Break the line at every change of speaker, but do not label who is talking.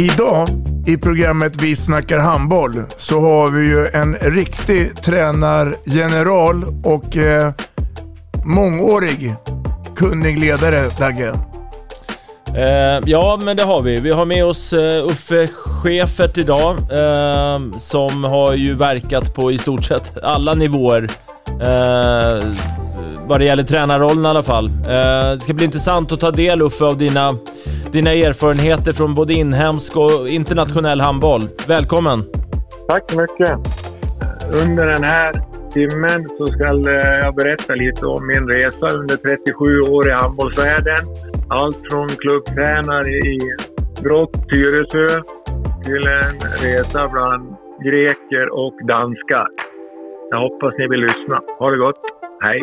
Idag i programmet Vi snackar handboll så har vi ju en riktig tränargeneral och eh, mångårig kunnig ledare, Dagge.
Eh, ja, men det har vi. Vi har med oss eh, Uffe Schäfert idag, eh, som har ju verkat på i stort sett alla nivåer. Eh, vad det gäller tränarrollen i alla fall. Eh, det ska bli intressant att ta del, Uffe, av dina, dina erfarenheter från både inhemsk och internationell handboll. Välkommen!
Tack så mycket. Under den här timmen så ska eh, jag berätta lite om min resa under 37 år i handbollsvärlden. Allt från klubbtränare i Brott, Tyresö till en resa bland greker och danskar. Jag hoppas ni vill lyssna. Ha det gott. Hej!